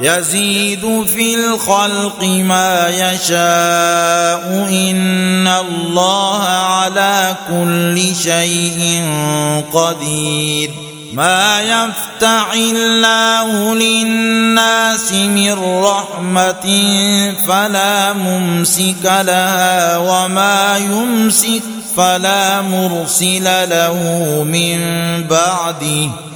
يزيد في الخلق ما يشاء. إن الله على كل شيء قدير. ما يفتح الله للناس من رحمة فلا ممسك لها وما يمسك فلا مرسل له من بعده.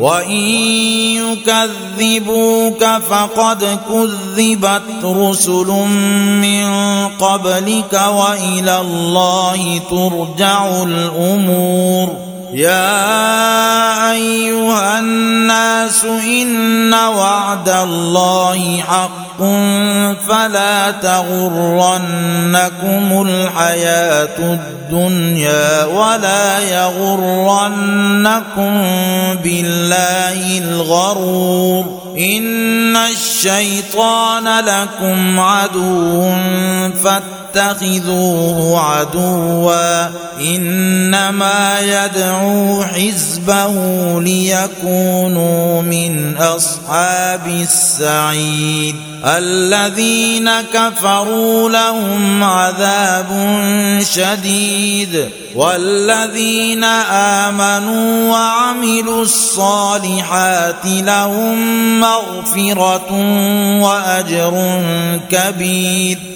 وان يكذبوك فقد كذبت رسل من قبلك والى الله ترجع الأمور يا ايها الناس إن وعد الله حق فلا تغرنكم الحياة الدنيا ولا يغرنكم بالله الغرور إن الشيطان لكم عدو فاتخذوه عدوا إنما يدعو حزبه ليكونوا من أصحاب السعيد الذين كفروا لهم عذاب شديد والذين آمنوا وعملوا الصالحات لهم مغفرة وأجر كبير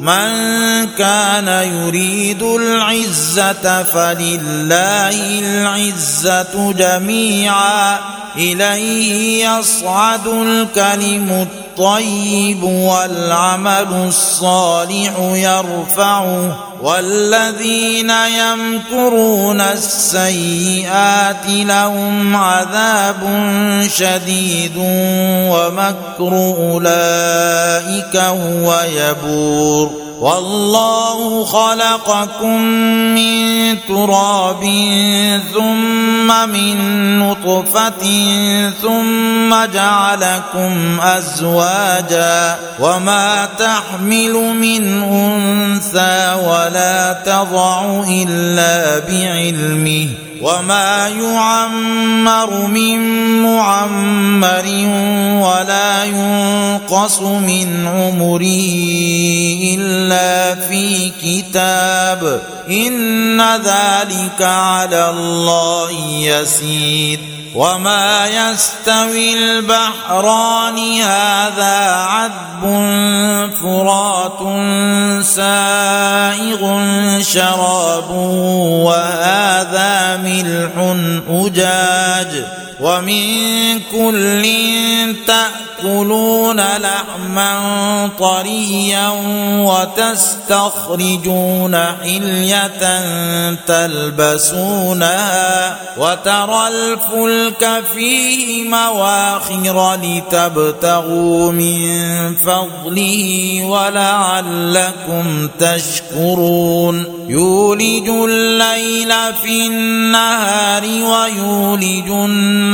من كان يريد العزة فلله العزة جميعا. إليه يصعد الكلم الطيب والعمل الصالح يرفعه والذين يمكرون السيئات لهم عذاب شديد ومكر أولئك هو يبور. والله خلقكم من تراب ثم من نطفة ثم جعلكم أزواجا وما تحمل من أنثى ولا تضع إلا بعلمه وما يعمر من معمر ولا ينقص من عمره إلا في كتاب. إن ذلك على الله يسير. وما يستوي البحران هذا عذب فرات سائغ شرابه وهذا ملح أجاج ومن كل تأكلون لحما طريا وتستخرجون حلية تلبسونها وترى الفلك فيه مواخر لتبتغوا من فضله ولعلكم تشكرون. يولج الليل في النهار ويولج النهار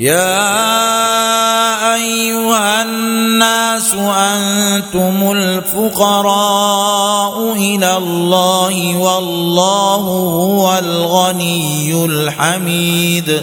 يا أيها الناس أنتم الفقراء إلى الله والله هو الغني الحميد.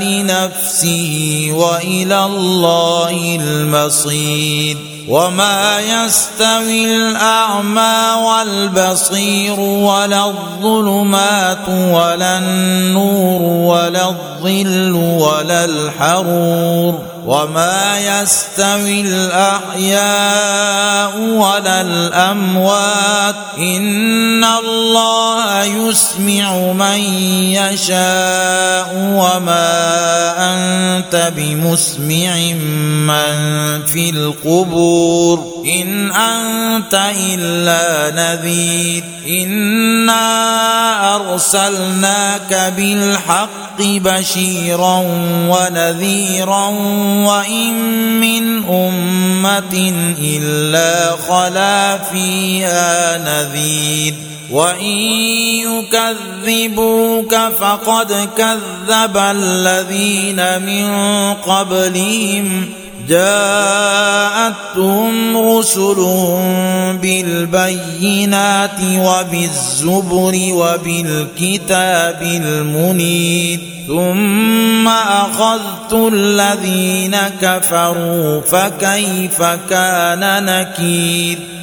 لنفسه وإلى الله المصير. وما يستوي الأعمى والبصير ولا الظلمات ولا النور ولا الظل ولا الحرور. وما يستوي الأحياء ولا الأموات. إن الله يسمع من يشاء وما أنت بمسمع من في القبور. إن أنت إلا نذير. إنا أرسلناك بالحق بشيرا ونذيرا وإن من أمة إلا خلا فيها نذير وإن يكذبوك فقد كذب الذين من قبلهم جاءتهم رسلهم بالبينات وبالزبر وبالكتاب المنير. ثم أخذت الذين كفروا فكيف كان نكير؟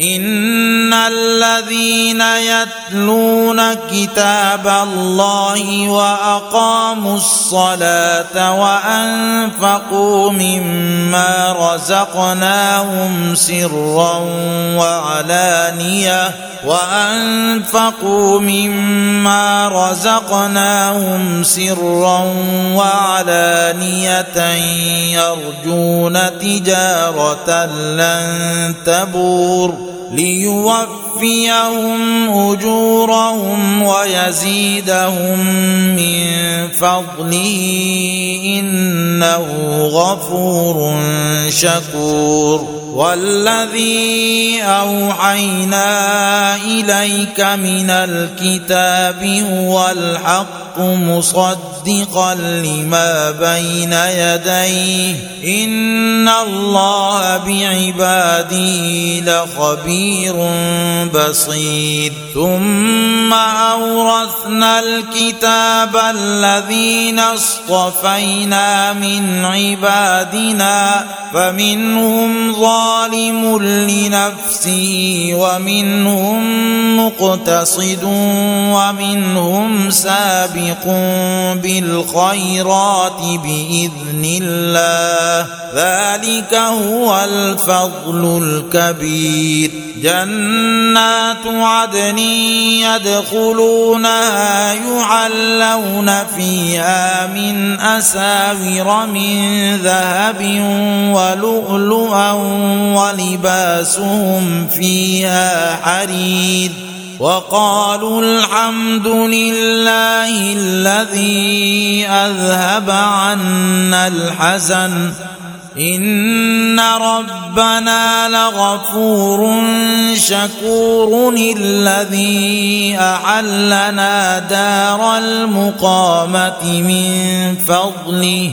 ان الذين يتلون كتاب الله واقاموا الصلاه وانفقوا مما رزقناهم سرا وعلانيه وانفقوا مما رزقناهم سرا وعلانيه يرجون تجارة لن تبور ليوفيهم أجورهم ويزيدهم من فضله إنه غفور شكور والذي أوحينا إليك من الكتاب هو الحق مصدقا لما بين يديه. إن الله بعباده لخبير بصير. ثم أورثنا الكتاب الذين اصطفينا من عبادنا فمنهم ظالم لنفسه ومنهم مقتصد ومنهم سابق. بالخيرات باذن الله ذلك هو الفضل الكبير جنات عدن يدخلونها يعلون فيها من اساور من ذهب ولؤلؤا ولباسهم فيها حرير وقالوا الحمد لله الذي أذهب عنا الحزن. إن ربنا لغفور شكور الذي أحلنا دار المقامة من فضله.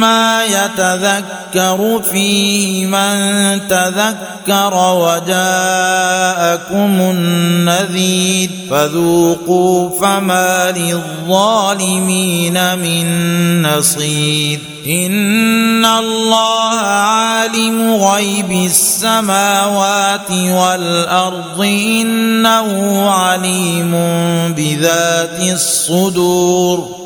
ما يتذكر فيه من تذكر وجاءكم النذير فذوقوا فما للظالمين من نصير. إن الله عالم غيب السماوات والأرض إنه عليم بذات الصدور.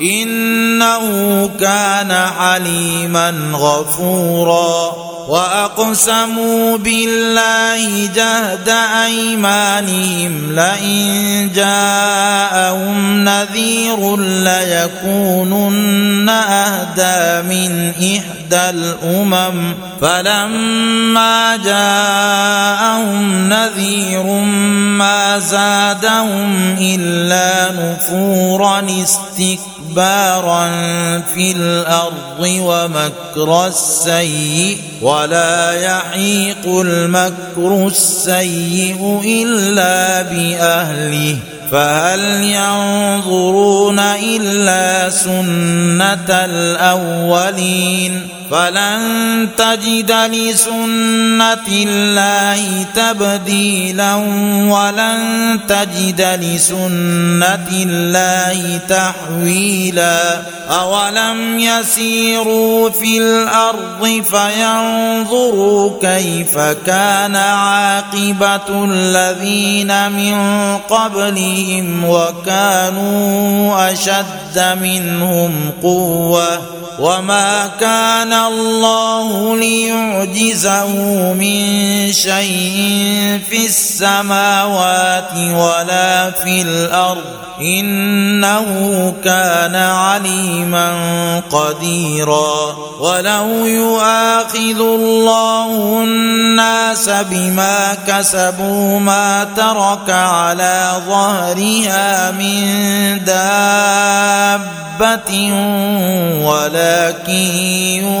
إنه كان حليما غفورا. وأقسموا بالله جهد أيمانهم لئن جاءهم نذير ليكونن أهدى من إحدى الأمم. فلما جاءهم نذير ما زادهم إلا نفورا استكبارا في الأرض ومكر السيئ ولا يحيق المكر السيء إلا بأهله فهل ينظرون إلا سنة الأولين فلن تجد لسنة الله تبديلا ولن تجد لسنة الله تحويلا أولم يسيروا في الأرض فينظروا كيف كان عاقبة الذين من قبلهم وكانوا أشد منهم قوة وما كان الله ليعجزه من شيء في السماوات ولا في الأرض. إنه كان عليما قديرا. ولو يؤاخذ الله الناس بما كسبوا ما ترك على ظهرها من دابة ولكن